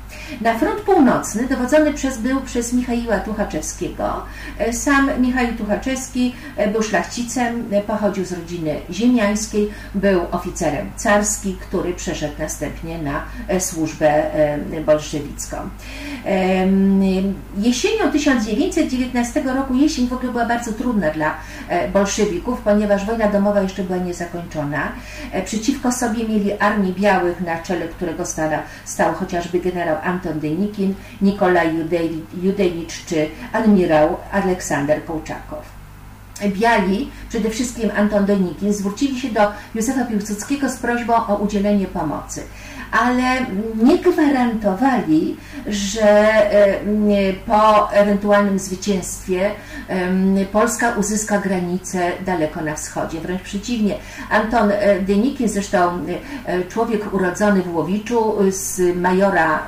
Na front północny, dowodzony przez, był przez Michaiła Tuchaczewskiego. E, sam Michał Tuchaczewski e, był szlachcicem, e, pochodził z rodziny ziemiańskiej, był oficerem carski, który przeszedł następnie na służbę bolszewicką. Jesienią 1919 roku, jesień w ogóle była bardzo trudna dla bolszewików, ponieważ wojna domowa jeszcze była niezakończona. Przeciwko sobie mieli Armię Białych, na czele którego stał chociażby generał Anton Denikin, Nikolaj Judejnicz czy admirał Aleksander Kołczakow. Biali, przede wszystkim Anton Denikin, zwrócili się do Józefa Piłsudskiego z prośbą o udzielenie pomocy ale nie gwarantowali, że e, po ewentualnym zwycięstwie Polska uzyska granicę daleko na wschodzie. Wręcz przeciwnie, Anton e, Denikin, zresztą e, człowiek urodzony w Łowiczu z majora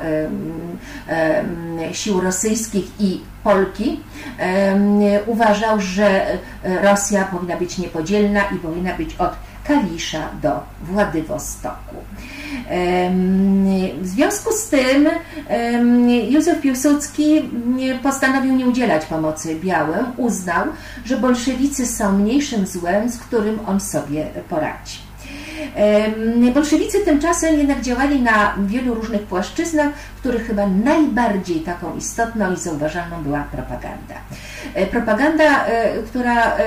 sił rosyjskich i Polki, uważał, że Rosja powinna być niepodzielna i powinna być od Kalisza do Władywostoku. W związku z tym Józef Piłsudski postanowił nie udzielać pomocy białym, uznał, że bolszewicy są mniejszym złem, z którym on sobie poradzi. Bolszewicy tymczasem jednak działali na wielu różnych płaszczyznach, w których chyba najbardziej taką istotną i zauważalną była propaganda. E, propaganda, e, która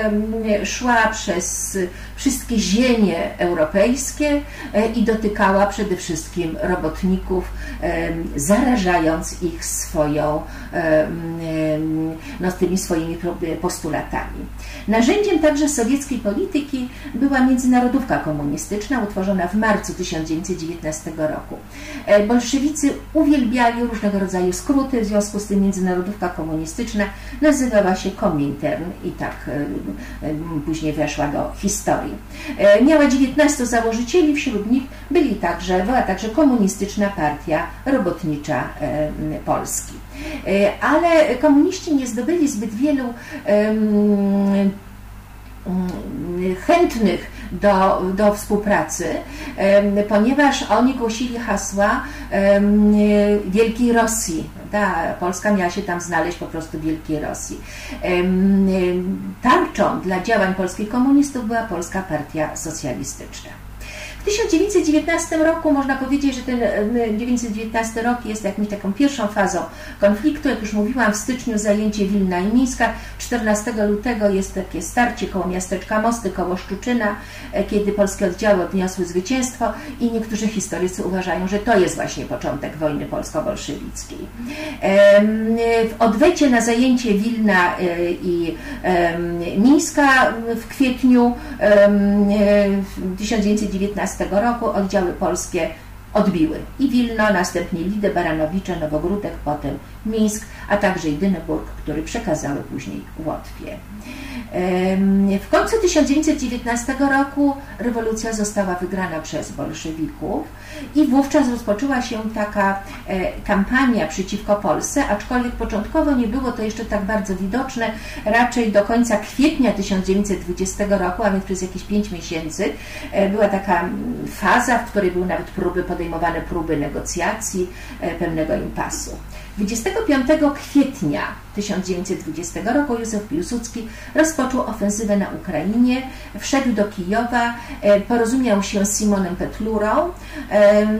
szła przez wszystkie ziemie europejskie e, i dotykała przede wszystkim robotników, zarażając ich swoją, no, tymi swoimi postulatami. Narzędziem także sowieckiej polityki była międzynarodówka komunistyczna, utworzona w marcu 1919 roku. Bolszewicy uwielbiali różnego rodzaju skróty, w związku z tym międzynarodówka komunistyczna nazywała się Komintern i tak e, e, później weszła do historii. E, miała 19 założycieli, wśród nich byli także, była także komunistyczna partia robotnicza Polski. Ale komuniści nie zdobyli zbyt wielu chętnych do, do współpracy, ponieważ oni głosili hasła Wielkiej Rosji. Ta Polska miała się tam znaleźć po prostu Wielkiej Rosji. Tarczą dla działań polskich komunistów była Polska Partia Socjalistyczna. W 1919 roku można powiedzieć, że ten 1919 rok jest jakimś taką pierwszą fazą konfliktu. Jak już mówiłam, w styczniu zajęcie Wilna i Mińska, 14 lutego jest takie starcie koło miasteczka Mosty, koło Szczuczyna, e, kiedy polskie oddziały odniosły zwycięstwo i niektórzy historycy uważają, że to jest właśnie początek wojny polsko-bolszewickiej. W odwecie na zajęcie Wilna e, i Mińska w kwietniu 1919 roku oddziały polskie odbiły i Wilno, następnie Lidę, Baranowicze, Nowogródek, potem Mińsk, a także i Dyneburg, który przekazały później Łotwie. W końcu 1919 roku rewolucja została wygrana przez bolszewików i wówczas rozpoczęła się taka e, kampania przeciwko Polsce, aczkolwiek początkowo nie było to jeszcze tak bardzo widoczne, raczej do końca kwietnia 1920 roku, a więc przez jakieś 5 miesięcy, e, była taka faza, w której były nawet próby podejmowane, próby negocjacji, e, pewnego impasu. 25 kwietnia 1920 roku Józef Piłsudski rozpoczął ofensywę na Ukrainie, wszedł do Kijowa, e, porozumiał się z Simonem Petlurą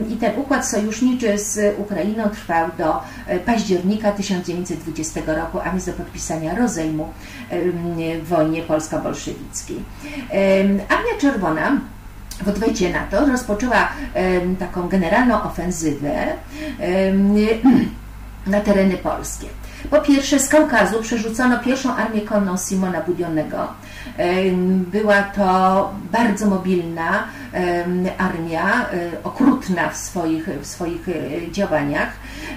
i ten układ sojuszniczy z Ukrainą trwał do e, października 1920 roku, a więc do podpisania rozejmu w wojnie polsko-bolszewickiej. Armia Czerwona w odwecie na to rozpoczęła taką generalną ofensywę na tereny polskie. Po pierwsze z Kaukazu przerzucono pierwszą armię konną Simona Budionego. Była to bardzo mobilna armia, e, okrutna w swoich, w swoich e, działaniach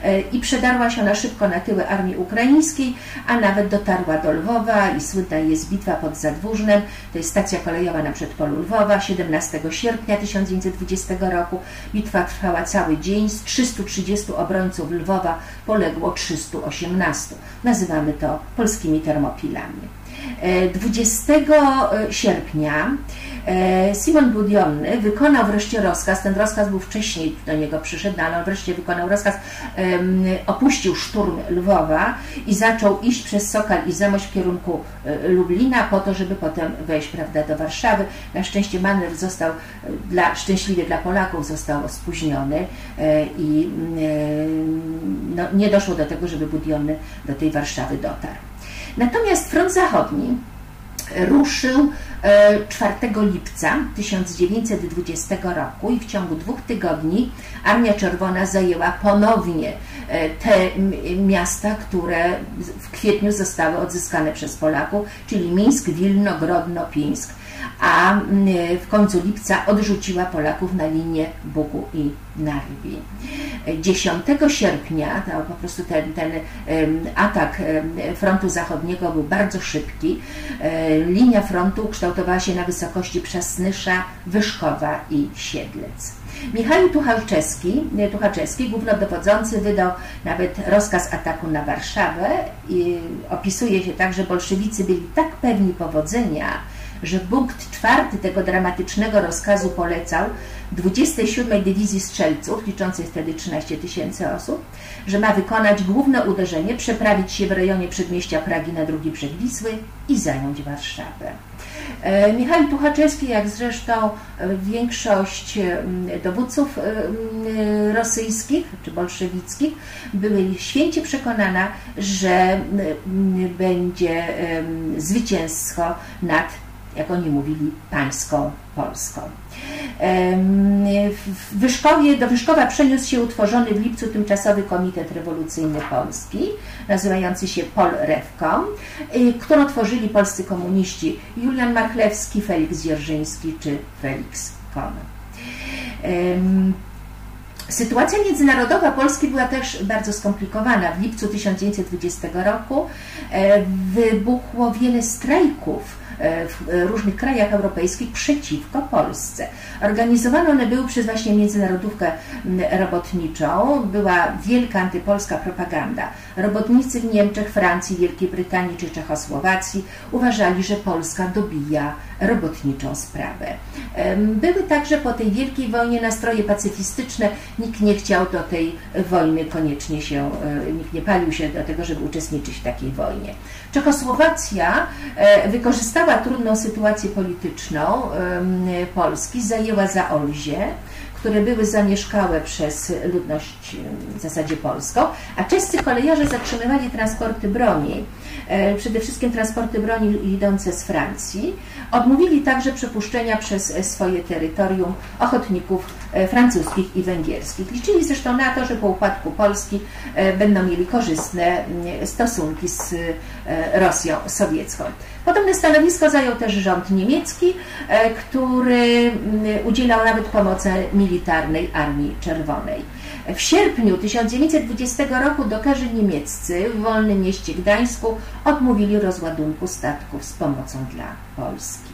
e, i przedarła się na szybko na tyły armii ukraińskiej, a nawet dotarła do Lwowa i słynna jest bitwa pod Zadwórznem, to jest stacja kolejowa na przedpolu Lwowa, 17 sierpnia 1920 roku. Bitwa trwała cały dzień, z 330 obrońców Lwowa poległo 318. Nazywamy to polskimi termopilami. 20 sierpnia E, Simon Budionny wykonał wreszcie rozkaz, ten rozkaz był wcześniej do niego przyszedł, no, ale on wreszcie wykonał rozkaz, opuścił szturm Lwowa i zaczął iść przez Sokal i Zamość w kierunku e, Lublina po to, żeby potem wejść prawda, do Warszawy. Na szczęście manewr został, e, dla, szczęśliwie dla Polaków, został spóźniony i no, nie doszło do tego, żeby Budionny do tej Warszawy dotarł. Natomiast front zachodni ruszył 4 e, lipca 1920 roku i w ciągu dwóch tygodni Armia Czerwona zajęła ponownie e, te miasta, które w kwietniu zostały odzyskane przez Polaków, czyli Mińsk, Wilno, Grodno, Pińsk a w końcu lipca odrzuciła Polaków na linię Bugu i Narwi. 10 sierpnia to po prostu ten, ten atak frontu zachodniego był bardzo szybki. E, linia frontu kształtowała się na wysokości Przasnysza, Wyszkowa i Siedlec. Michał Tuchalczewski, Tuchalczewski, głównodowodzący, wydał nawet rozkaz ataku na Warszawę i opisuje się tak, że bolszewicy byli tak pewni powodzenia, że punkt czwarty tego dramatycznego rozkazu polecał 27 Dywizji Strzelców, liczącej wtedy 13 tysięcy osób, że ma wykonać główne uderzenie, przeprawić się w rejonie przedmieścia Pragi na drugi brzeg Wisły i zająć Warszawę. E, Michał Tuchaczewski, jak zresztą e, większość dowódców e, rosyjskich czy bolszewickich, były święcie przekonana, że będzie zwycięstwo nad jak oni mówili, pańską Polską. Wyszkowie, do Wyszkowa przeniósł się utworzony w lipcu tymczasowy Komitet Rewolucyjny Polski, nazywający się Pol Rewkom, y, którą tworzyli polscy komuniści Julian Marchlewski, Felix Dzierżyński czy Felix Kohn. Sytuacja międzynarodowa Polski była też bardzo skomplikowana. W lipcu 1920 roku e, wybuchło wiele strajków w różnych krajach europejskich przeciwko Polsce. Organizowane one były przez właśnie Międzynarodówkę Robotniczą. Była wielka antypolska propaganda. Robotnicy w Niemczech, Francji, Wielkiej Brytanii czy Czechosłowacji uważali, że Polska dobija robotniczą sprawę. Były także po tej wielkiej wojnie nastroje pacyfistyczne. Nikt nie chciał do tej wojny koniecznie się, e, nikt nie palił się do tego, żeby uczestniczyć w takiej wojnie. Czechosłowacja e, wykorzystała trudną sytuację polityczną Polski, zajęła za Olzie, które były zamieszkałe przez ludność w zasadzie polską, a czescy kolejarze zatrzymywali transporty broni, przede wszystkim transporty broni idące z Francji. Odmówili także przepuszczenia przez swoje terytorium ochotników e, francuskich i węgierskich. Liczyli zresztą na to, że po upadku Polski e, będą mieli korzystne stosunki z Rosją sowiecką. Podobne stanowisko zajął też rząd niemiecki, e, który mm, udzielał nawet pomocy militarnej Armii Czerwonej. W sierpniu 1920 roku dokarze niemieccy w wolnym mieście Gdańsku odmówili rozładunku statków z pomocą dla Polski.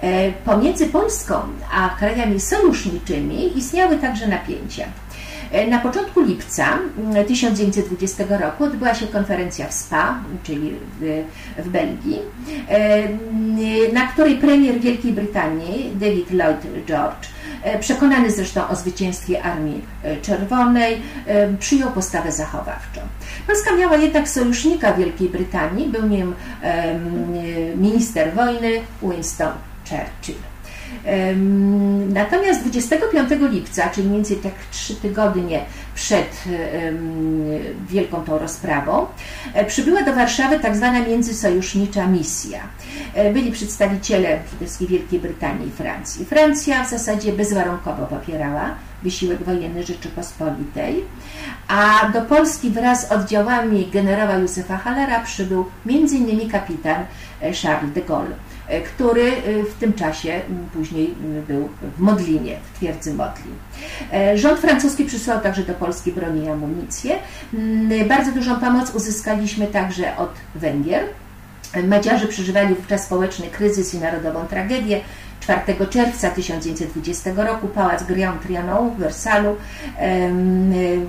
E, pomiędzy Polską a krajami sojuszniczymi istniały także napięcia. Na początku lipca 1920 roku odbyła się konferencja w Spa, czyli w, w Belgii, na której premier Wielkiej Brytanii David Lloyd George przekonany zresztą o zwycięstwie Armii Czerwonej, przyjął postawę zachowawczą. Polska miała jednak sojusznika Wielkiej Brytanii, był nim minister wojny Winston Churchill. Natomiast 25 lipca, czyli mniej więcej tak trzy tygodnie przed wielką tą rozprawą, e, przybyła do Warszawy tak zwana międzysojusznicza misja. E, byli przedstawiciele przede wszystkim Wielkiej Brytanii i Francji. Francja w zasadzie bezwarunkowo popierała wysiłek wojenny Rzeczypospolitej, a do Polski wraz z oddziałami generała Józefa Hallera przybył m.in. kapitan e, Charles de Gaulle. E, który e, w tym czasie później był w Modlinie, w twierdzy Modlin. E, rząd francuski przysłał także do Polski broni i amunicję. Bardzo dużą pomoc uzyskaliśmy także od Węgier. Madziarzy przeżywali wówczas społeczny kryzys i narodową tragedię. 4 czerwca 1920 roku Pałac Grand Trianon w Wersalu.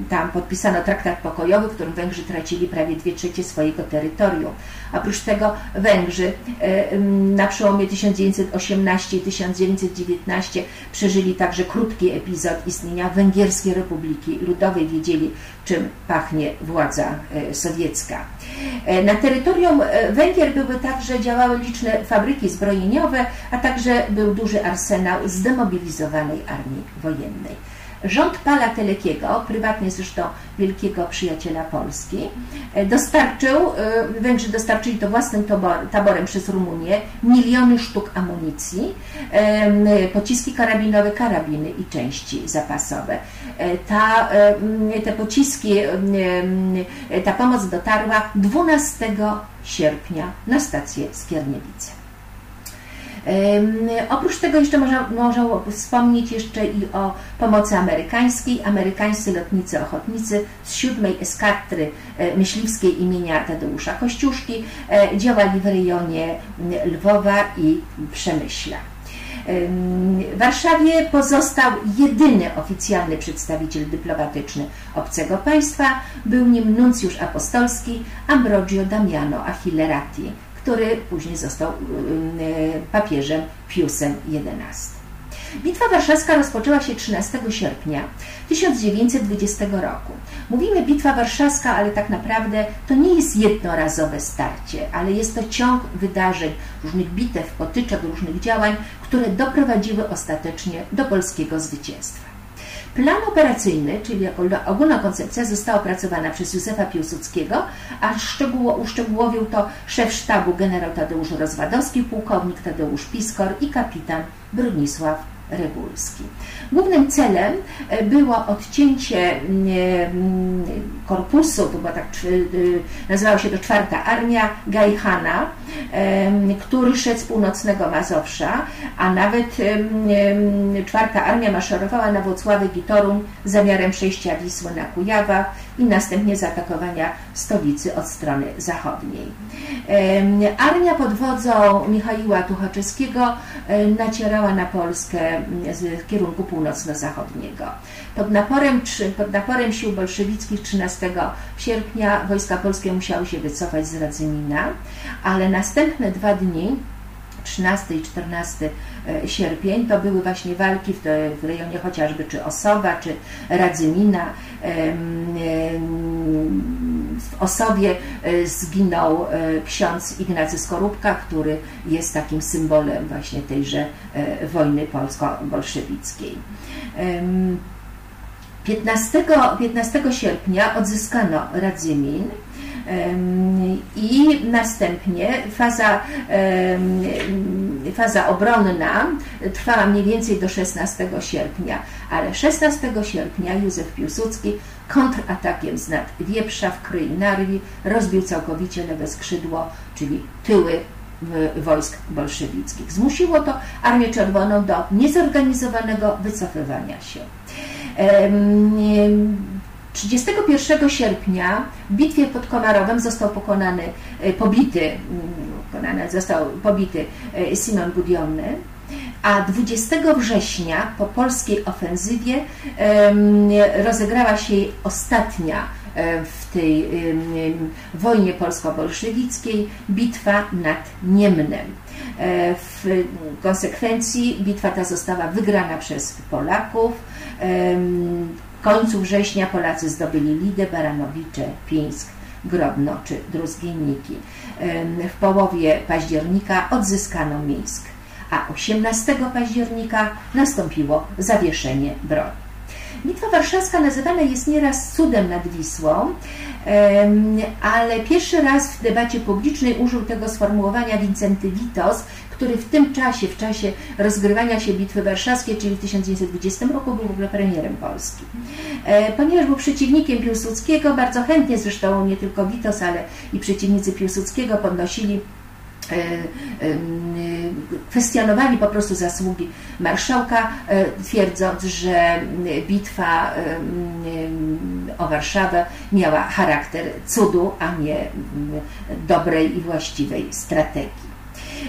Tam podpisano traktat pokojowy, w którym Węgrzy tracili prawie dwie trzecie swojego terytorium. Oprócz tego Węgrzy na przełomie 1918 i 1919 przeżyli także krótki epizod istnienia Węgierskiej Republiki Ludowej. Wiedzieli, czym pachnie władza e, sowiecka. E, na terytorium e, Węgier były także działały liczne fabryki zbrojeniowe, a także był duży arsenał zdemobilizowanej armii wojennej. Rząd Pala Telekiego, prywatnie zresztą wielkiego przyjaciela Polski, e, dostarczył, e, Węgrzy dostarczyli to własnym taborem przez Rumunię miliony sztuk amunicji, pociski karabinowe, karabiny i części zapasowe. E, ta, te pociski, ta pomoc dotarła 12 sierpnia na stację Skierniewice. Oprócz tego jeszcze można, można wspomnieć jeszcze i o pomocy amerykańskiej. Amerykańscy lotnicy ochotnicy z siódmej eskadry e, myśliwskiej imienia Tadeusza Kościuszki e, działali w rejonie Lwowa i Przemyśla. W Warszawie pozostał jedyny oficjalny przedstawiciel dyplomatyczny obcego państwa, był nim nuncjusz apostolski Ambrogio Damiano Achillerati, który później został y, y, papieżem Piusem XI. Bitwa warszawska rozpoczęła się 13 sierpnia 1920 roku. Mówimy Bitwa warszawska, ale tak naprawdę to nie jest jednorazowe starcie, ale jest to ciąg wydarzeń, różnych bitew, potyczek, różnych działań, które doprowadziły ostatecznie do polskiego zwycięstwa. Plan operacyjny, czyli ogólna koncepcja, została opracowana przez Józefa Piłsudskiego, a szczegóło, uszczegółowił to szef sztabu generał Tadeusz Rozwadowski, pułkownik Tadeusz Piskor i kapitan Bronisław Regulski. Głównym celem e, było odcięcie mm, korpusu, to była tak, e, nazywała się to czwarta armia Gajhana, który szedł z północnego Mazowsza, a nawet czwarta armia maszerowała na Włocławek i Toruń z zamiarem przejścia Wisły na Kujawa i następnie zaatakowania stolicy od strony zachodniej. Armia pod wodzą Michaiła Tuchaczewskiego nacierała na Polskę z kierunku północno-zachodniego. Pod naporem, pod naporem sił bolszewickich 13 sierpnia wojska polskie musiały się wycofać z Radzymina, ale następne dwa dni 13 i 14 e, sierpień to były właśnie walki w, w rejonie chociażby czy Osowa, czy Radzymina. W Osowie e, zginął e, ksiądz Ignacy Skorupka, który jest takim symbolem właśnie tejże wojny polsko-bolszewickiej. 15, 15 sierpnia odzyskano Radzymin i następnie faza, faza obronna trwała mniej więcej do 16 sierpnia, ale 16 sierpnia Józef Piłsudski kontratakiem z nad Wieprza w Kryi Narwi rozbił całkowicie lewe skrzydło, czyli tyły wojsk bolszewickich. Zmusiło to Armię Czerwoną do niezorganizowanego wycofywania się. 31 sierpnia w bitwie pod Komarowem został pokonany, e, pobity, mm, pokonany, został pobity e, Simon Budionny. a 20 września po polskiej ofensywie rozegrała się ostatnia w tej wojnie polsko-bolszewickiej bitwa nad Niemnem. W konsekwencji bitwa ta została wygrana przez Polaków. Końcu września Polacy zdobyli Lidę, Baranowicze, Pińsk, Grodno czy Druzgienniki. W połowie października odzyskano Mińsk, a 18 października nastąpiło zawieszenie broni. Bitwa warszawska nazywana jest nieraz cudem nad Wisłą, ale pierwszy raz w debacie publicznej użył tego sformułowania Wincenty Witos, który w tym czasie, w czasie rozgrywania się Bitwy Warszawskiej, czyli w 1920 roku, był w ogóle premierem Polski. E, ponieważ był przeciwnikiem Piłsudskiego, bardzo chętnie zresztą nie tylko Witos, ale i przeciwnicy Piłsudskiego podnosili e, kwestionowali po prostu zasługi marszałka, e, twierdząc, że bitwa o Warszawę miała charakter cudu, a nie dobrej i właściwej strategii.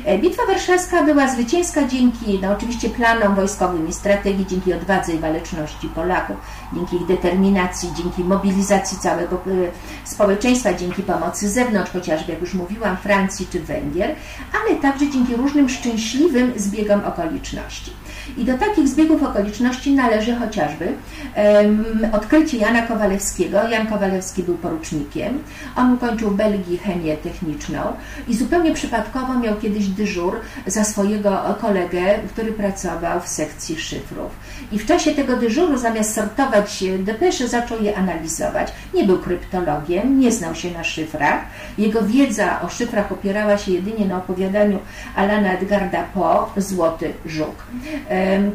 E, Bitwa Warszawska była zwycięska dzięki no, oczywiście planom wojskowym i strategii, dzięki odwadze i waleczności Polaków, dzięki ich determinacji, dzięki mobilizacji całego e, społeczeństwa, dzięki pomocy z zewnątrz, chociażby jak już mówiłam, Francji czy Węgier, ale także dzięki różnym szczęśliwym zbiegom okoliczności. I do takich zbiegów okoliczności należy chociażby um, odkrycie Jana Kowalewskiego. Jan Kowalewski był porucznikiem. On ukończył w Belgii chemię techniczną i zupełnie przypadkowo miał kiedyś dyżur za swojego kolegę, który pracował w sekcji szyfrów. I w czasie tego dyżuru, zamiast sortować depesze, zaczął je analizować. Nie był kryptologiem, nie znał się na szyfrach. Jego wiedza o szyfrach opierała się jedynie na opowiadaniu Alana Edgarda Poe Złoty Żuk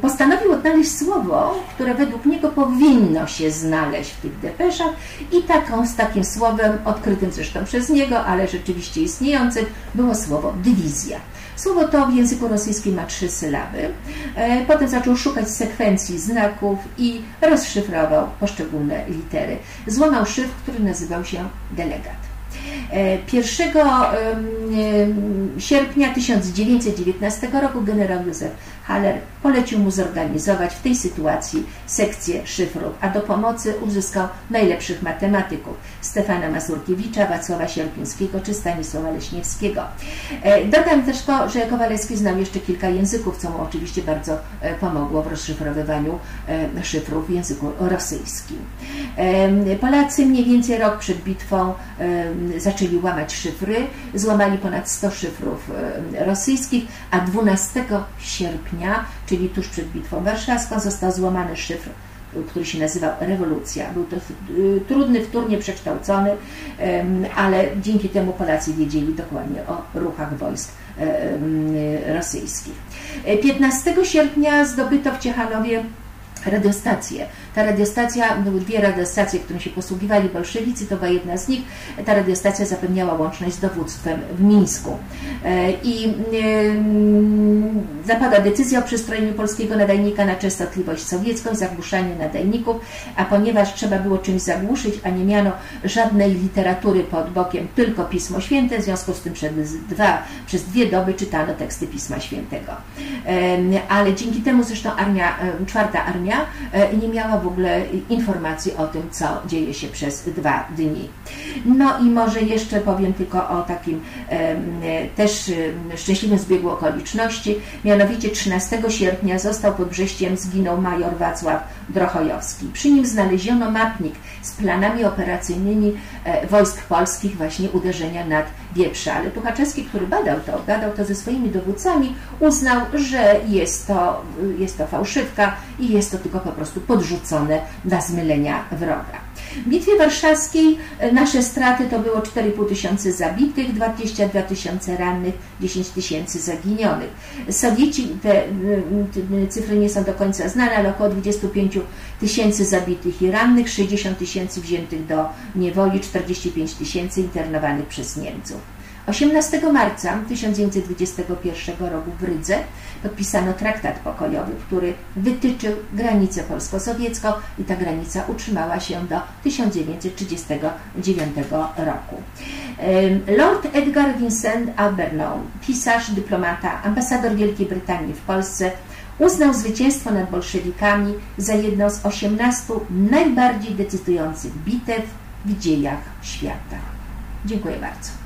postanowił odnaleźć słowo, które według niego powinno się znaleźć w tych depeszach i taką, z takim słowem, odkrytym zresztą przez niego, ale rzeczywiście istniejącym, było słowo dywizja. Słowo to w języku rosyjskim ma trzy sylaby. Potem zaczął szukać sekwencji znaków i rozszyfrował poszczególne litery. Złamał szyfr, który nazywał się delegat. 1 e, sierpnia 1919 roku generał Józef Haller polecił mu zorganizować w tej sytuacji sekcję szyfrów, a do pomocy uzyskał najlepszych matematyków Stefana Mazurkiewicza, Wacława Sierpińskiego czy Stanisława Leśniewskiego. E, dodam też to, że Kowalewski znał jeszcze kilka języków, co mu oczywiście bardzo e, pomogło w rozszyfrowywaniu e, szyfrów w języku rosyjskim. Polacy mniej więcej rok przed bitwą zaczęli łamać szyfry, złamali ponad 100 szyfrów rosyjskich, a 12 sierpnia czyli tuż przed Bitwą Warszawską, został złamany szyfr który się nazywał rewolucja. Był to y, trudny, wtórnie przekształcony, ale dzięki temu Polacy wiedzieli dokładnie o ruchach wojsk rosyjskich. 15 sierpnia zdobyto w Ciechanowie radiostację. Ta radiostacja, były dwie radiostacje, którymi się posługiwali bolszewicy, to była jedna z nich. Ta radiostacja zapewniała łączność z dowództwem w Mińsku. E, I e, zapada decyzja o przystrojeniu polskiego nadajnika na częstotliwość sowiecką, zagłuszanie nadajników, a ponieważ trzeba było czymś zagłuszyć, a nie miano żadnej literatury pod bokiem, tylko Pismo Święte, w związku z tym przez, dwa, przez dwie doby czytano teksty Pisma Świętego. E, ale dzięki temu zresztą armia, czwarta armia nie miała w ogóle informacji o tym, co dzieje się przez dwa dni. No i może jeszcze powiem tylko o takim też szczęśliwym zbiegu okoliczności. Mianowicie 13 sierpnia został pod Brześciem, zginął major Wacław Drochojowski. Przy nim znaleziono mapnik z planami operacyjnymi e, wojsk polskich właśnie uderzenia nad Wieprze. Ale Tuchaczewski, który badał to, badał to ze swoimi dowódcami, uznał, że jest to, jest to fałszywka i jest to tylko po prostu podrzucone dla zmylenia wroga. W Bitwie Warszawskiej e, nasze straty to było 4,5 tysiące zabitych, 22 tysiące rannych, 10 tysięcy zaginionych. Sowieci, te, te cyfry nie są do końca znane, ale około 25 tysięcy zabitych i rannych, 60 tysięcy wziętych do niewoli, 45 tysięcy internowanych przez Niemców. 18 marca 1921 roku w Rydze podpisano traktat pokojowy, który wytyczył granicę polsko-sowiecką i ta granica utrzymała się do 1939 roku. Lord Edgar Vincent Albernow, pisarz, dyplomata, ambasador Wielkiej Brytanii w Polsce, uznał zwycięstwo nad bolszewikami za jedną z 18 najbardziej decydujących bitew w dziejach świata. Dziękuję bardzo.